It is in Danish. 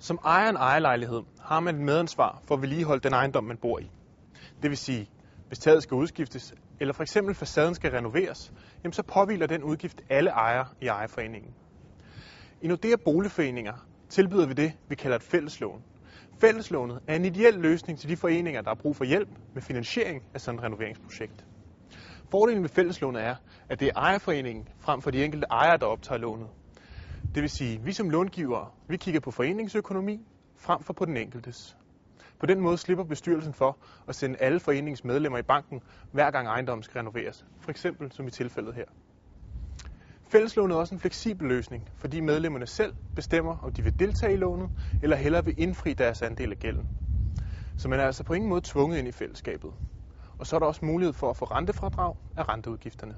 Som ejer af en ejerlejlighed har man et medansvar for at vedligeholde den ejendom, man bor i. Det vil sige, hvis taget skal udskiftes, eller for eksempel facaden skal renoveres, jamen så påviler den udgift alle ejere i ejerforeningen. I Nordea Boligforeninger tilbyder vi det, vi kalder et fælleslån. Fælleslånet er en ideel løsning til de foreninger, der har brug for hjælp med finansiering af sådan et renoveringsprojekt. Fordelen ved fælleslånet er, at det er ejerforeningen frem for de enkelte ejere, der optager lånet. Det vil sige, at vi som långivere, vi kigger på foreningsøkonomi frem for på den enkeltes. På den måde slipper bestyrelsen for at sende alle foreningens medlemmer i banken, hver gang ejendommen skal renoveres. For eksempel som i tilfældet her. Fælleslånet er også en fleksibel løsning, fordi medlemmerne selv bestemmer, om de vil deltage i lånet, eller hellere vil indfri deres andel af gælden. Så man er altså på ingen måde tvunget ind i fællesskabet. Og så er der også mulighed for at få rentefradrag af renteudgifterne.